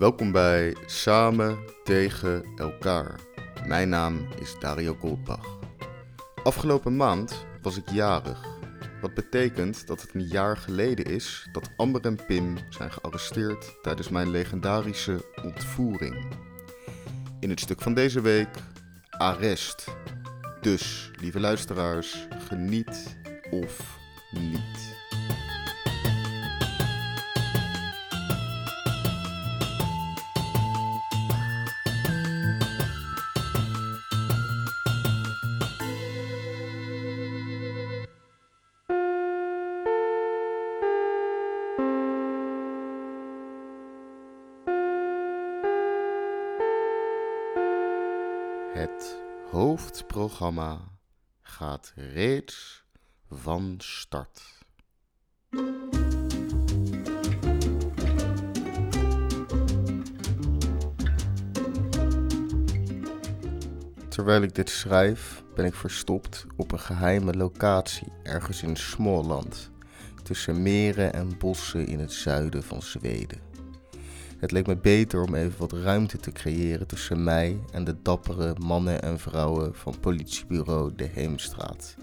Welkom bij Samen tegen elkaar. Mijn naam is Dario Goldbach. Afgelopen maand was ik jarig. Wat betekent dat het een jaar geleden is dat Amber en Pim zijn gearresteerd tijdens mijn legendarische ontvoering. In het stuk van deze week, arrest. Dus, lieve luisteraars, geniet of niet. Hoofdprogramma gaat reeds van start. Terwijl ik dit schrijf, ben ik verstopt op een geheime locatie ergens in Småland, tussen meren en bossen in het zuiden van Zweden. Het leek me beter om even wat ruimte te creëren tussen mij en de dappere mannen en vrouwen van politiebureau De Heemstraat.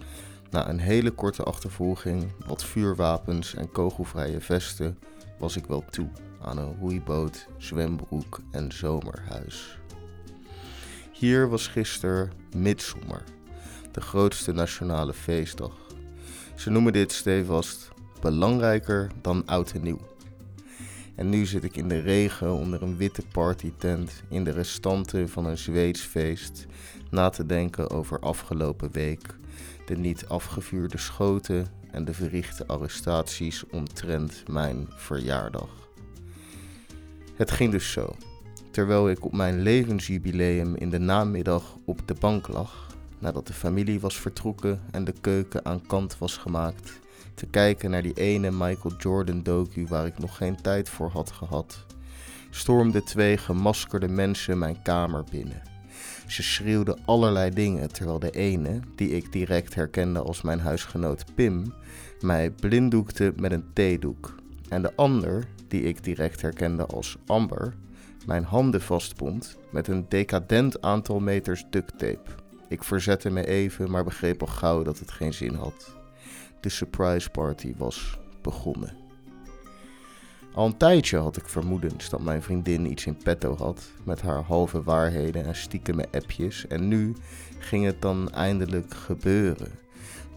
Na een hele korte achtervolging, wat vuurwapens en kogelvrije vesten, was ik wel toe aan een roeiboot, zwembroek en zomerhuis. Hier was gisteren Midsommer, de grootste nationale feestdag. Ze noemen dit stevast belangrijker dan oud en nieuw. En nu zit ik in de regen onder een witte partytent in de restanten van een Zweeds feest na te denken over afgelopen week, de niet afgevuurde schoten en de verrichte arrestaties omtrent mijn verjaardag. Het ging dus zo. Terwijl ik op mijn levensjubileum in de namiddag op de bank lag, nadat de familie was vertrokken en de keuken aan kant was gemaakt, te kijken naar die ene Michael Jordan docu waar ik nog geen tijd voor had gehad, stormden twee gemaskerde mensen mijn kamer binnen. Ze schreeuwden allerlei dingen, terwijl de ene, die ik direct herkende als mijn huisgenoot Pim, mij blinddoekte met een theedoek. En de ander, die ik direct herkende als Amber, mijn handen vastbond met een decadent aantal meters duct tape. Ik verzette me even, maar begreep al gauw dat het geen zin had de surprise party was begonnen. Al een tijdje had ik vermoedens dat mijn vriendin iets in petto had met haar halve waarheden en stiekeme appjes en nu ging het dan eindelijk gebeuren.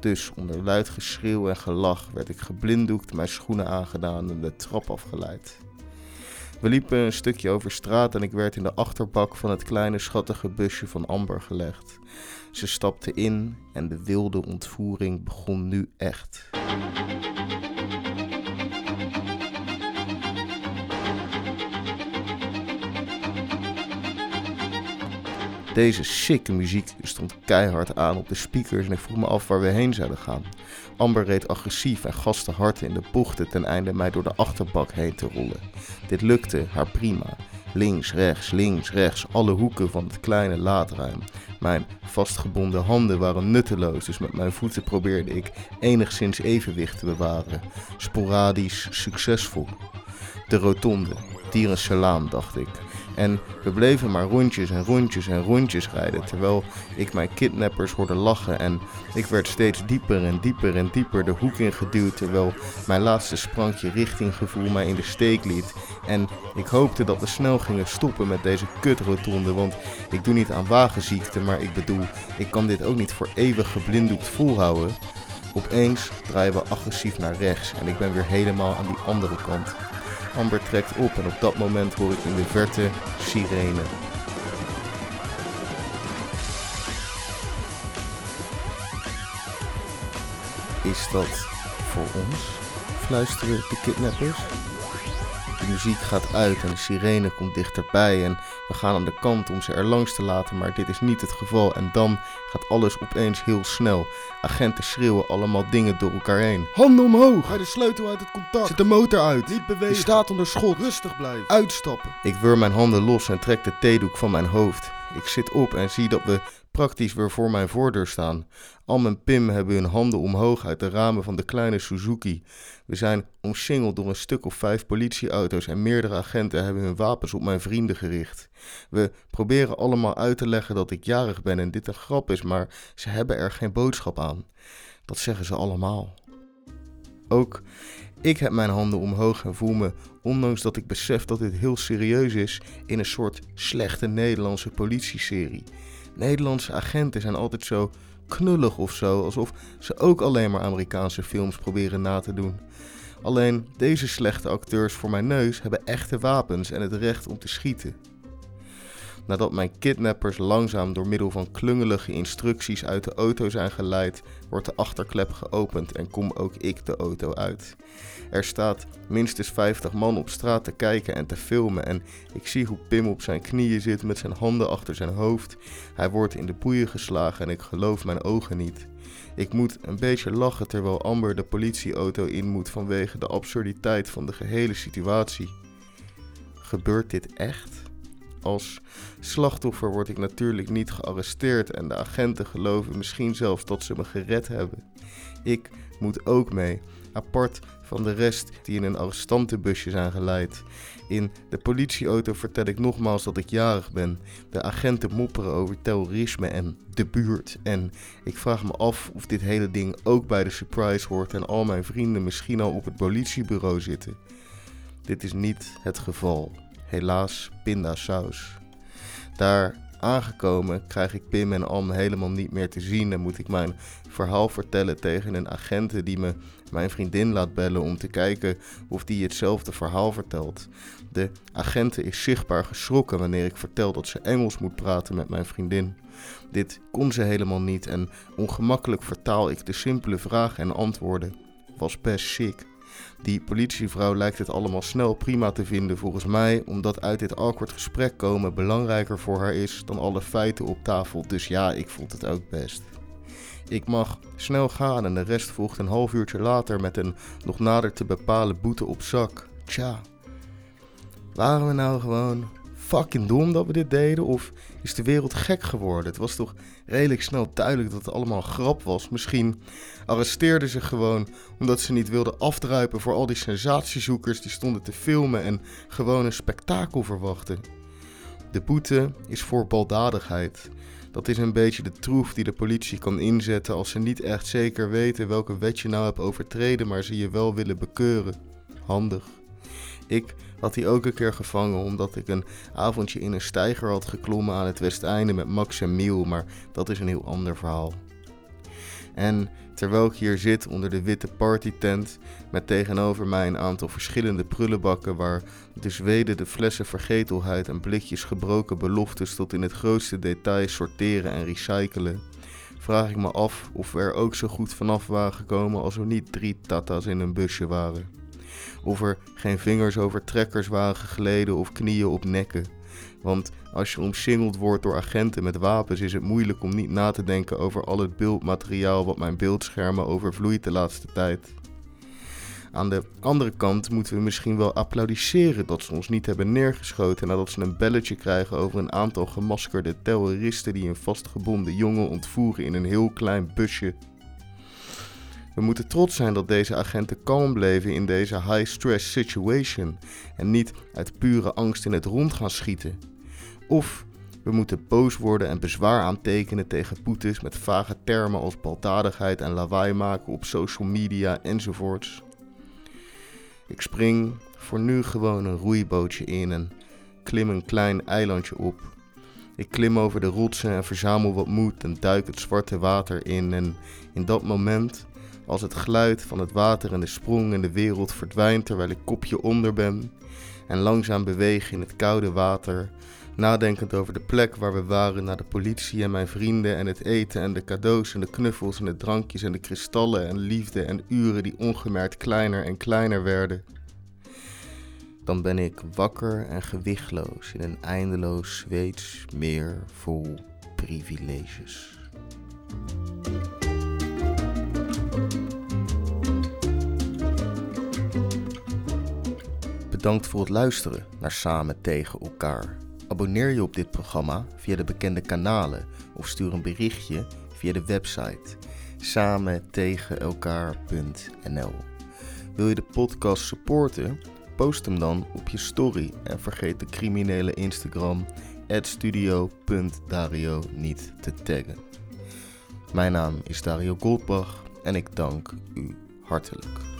Dus onder luid geschreeuw en gelach werd ik geblinddoekt, mijn schoenen aangedaan en de trap afgeleid. We liepen een stukje over straat en ik werd in de achterbak van het kleine schattige busje van Amber gelegd. Ze stapte in en de wilde ontvoering begon nu echt. Deze sicke muziek stond keihard aan op de speakers en ik vroeg me af waar we heen zouden gaan. Amber reed agressief en gaste hard in de bochten ten einde mij door de achterbak heen te rollen. Dit lukte haar prima. Links, rechts, links, rechts, alle hoeken van het kleine laadruim. Mijn vastgebonden handen waren nutteloos, dus met mijn voeten probeerde ik enigszins evenwicht te bewaren. Sporadisch succesvol. De rotonde, dieren salaam, dacht ik. En we bleven maar rondjes en rondjes en rondjes rijden, terwijl ik mijn kidnappers hoorde lachen en ik werd steeds dieper en dieper en dieper de hoek in geduwd, terwijl mijn laatste sprankje richtinggevoel mij in de steek liet. En ik hoopte dat we snel gingen stoppen met deze kutrotonde, want ik doe niet aan wagenziekte, maar ik bedoel, ik kan dit ook niet voor eeuwig geblinddoekt volhouden. Opeens draaien we agressief naar rechts en ik ben weer helemaal aan die andere kant. Amber trekt op en op dat moment hoor ik in de verte sirene. Is dat voor ons? Fluisteren de kidnappers. De muziek gaat uit en de sirene komt dichterbij en we gaan aan de kant om ze er langs te laten, maar dit is niet het geval. En dan gaat alles opeens heel snel. Agenten schreeuwen allemaal dingen door elkaar heen. Handen omhoog! Ga de sleutel uit het contact. Zet de motor uit! Niet bewegen. Je staat onder schot! Rustig blijven. Uitstappen! Ik weur mijn handen los en trek de theedoek van mijn hoofd. Ik zit op en zie dat we praktisch weer voor mijn voordeur staan. Am en Pim hebben hun handen omhoog uit de ramen van de kleine Suzuki. We zijn omsingeld door een stuk of vijf politieauto's en meerdere agenten hebben hun wapens op mijn vrienden gericht. We proberen allemaal uit te leggen dat ik jarig ben en dit een grap is, maar ze hebben er geen boodschap aan. Dat zeggen ze allemaal. Ook ik heb mijn handen omhoog en voel me, ondanks dat ik besef dat dit heel serieus is, in een soort slechte Nederlandse politieserie. Nederlandse agenten zijn altijd zo knullig of zo, alsof ze ook alleen maar Amerikaanse films proberen na te doen. Alleen deze slechte acteurs voor mijn neus hebben echte wapens en het recht om te schieten. Nadat mijn kidnappers langzaam door middel van klungelige instructies uit de auto zijn geleid, wordt de achterklep geopend en kom ook ik de auto uit. Er staat minstens 50 man op straat te kijken en te filmen en ik zie hoe Pim op zijn knieën zit met zijn handen achter zijn hoofd. Hij wordt in de boeien geslagen en ik geloof mijn ogen niet. Ik moet een beetje lachen terwijl Amber de politieauto in moet vanwege de absurditeit van de gehele situatie. Gebeurt dit echt? Als slachtoffer word ik natuurlijk niet gearresteerd en de agenten geloven misschien zelfs dat ze me gered hebben. Ik moet ook mee, apart van de rest die in een arrestantenbusje zijn geleid. In de politieauto vertel ik nogmaals dat ik jarig ben. De agenten mopperen over terrorisme en de buurt. En ik vraag me af of dit hele ding ook bij de surprise hoort en al mijn vrienden misschien al op het politiebureau zitten. Dit is niet het geval helaas pindasaus. Daar aangekomen krijg ik Pim en Am helemaal niet meer te zien en moet ik mijn verhaal vertellen tegen een agent die me mijn vriendin laat bellen om te kijken of die hetzelfde verhaal vertelt. De agent is zichtbaar geschrokken wanneer ik vertel dat ze Engels moet praten met mijn vriendin. Dit kon ze helemaal niet en ongemakkelijk vertaal ik de simpele vragen en antwoorden. Was best sick. Die politievrouw lijkt het allemaal snel prima te vinden volgens mij, omdat uit dit awkward gesprek komen belangrijker voor haar is dan alle feiten op tafel. Dus ja, ik vond het ook best. Ik mag snel gaan en de rest volgt een half uurtje later met een nog nader te bepalen boete op zak. Tja, waren we nou gewoon fucking dom dat we dit deden? Of is de wereld gek geworden? Het was toch redelijk snel duidelijk dat het allemaal grap was. Misschien arresteerden ze gewoon omdat ze niet wilden afdruipen voor al die sensatiezoekers die stonden te filmen en gewoon een spektakel verwachten. De boete is voor baldadigheid. Dat is een beetje de troef die de politie kan inzetten als ze niet echt zeker weten welke wet je nou hebt overtreden, maar ze je wel willen bekeuren. Handig. Ik had hij ook een keer gevangen omdat ik een avondje in een steiger had geklommen aan het Westeinde met Max en Miel, maar dat is een heel ander verhaal. En terwijl ik hier zit onder de witte partytent met tegenover mij een aantal verschillende prullenbakken waar de Zweden de flessen vergetelheid en blikjes gebroken beloftes tot in het grootste detail sorteren en recyclen, vraag ik me af of we er ook zo goed vanaf waren gekomen als er niet drie tata's in een busje waren of er geen vingers over trekkers waren gegleden of knieën op nekken. Want als je omsingeld wordt door agenten met wapens, is het moeilijk om niet na te denken over al het beeldmateriaal wat mijn beeldschermen overvloeit de laatste tijd. Aan de andere kant moeten we misschien wel applaudisseren dat ze ons niet hebben neergeschoten nadat ze een belletje krijgen over een aantal gemaskerde terroristen die een vastgebonden jongen ontvoeren in een heel klein busje we moeten trots zijn dat deze agenten kalm bleven in deze high-stress situation en niet uit pure angst in het rond gaan schieten. Of we moeten boos worden en bezwaar aantekenen tegen boetes met vage termen als baldadigheid en lawaai maken op social media enzovoorts. Ik spring voor nu gewoon een roeibootje in en klim een klein eilandje op. Ik klim over de rotsen en verzamel wat moed en duik het zwarte water in en in dat moment als het geluid van het water en de sprong in de wereld verdwijnt terwijl ik kopje onder ben en langzaam beweeg in het koude water, nadenkend over de plek waar we waren naar de politie en mijn vrienden en het eten en de cadeaus en de knuffels en de drankjes en de kristallen en liefde en uren die ongemerkt kleiner en kleiner werden. Dan ben ik wakker en gewichtloos in een eindeloos Zweeds meer vol privileges. Bedankt voor het luisteren naar Samen tegen elkaar. Abonneer je op dit programma via de bekende kanalen of stuur een berichtje via de website samen tegen elkaar.nl. Wil je de podcast supporten? Post hem dan op je story en vergeet de criminele Instagram studio.dario niet te taggen. Mijn naam is Dario Goldbach en ik dank u hartelijk.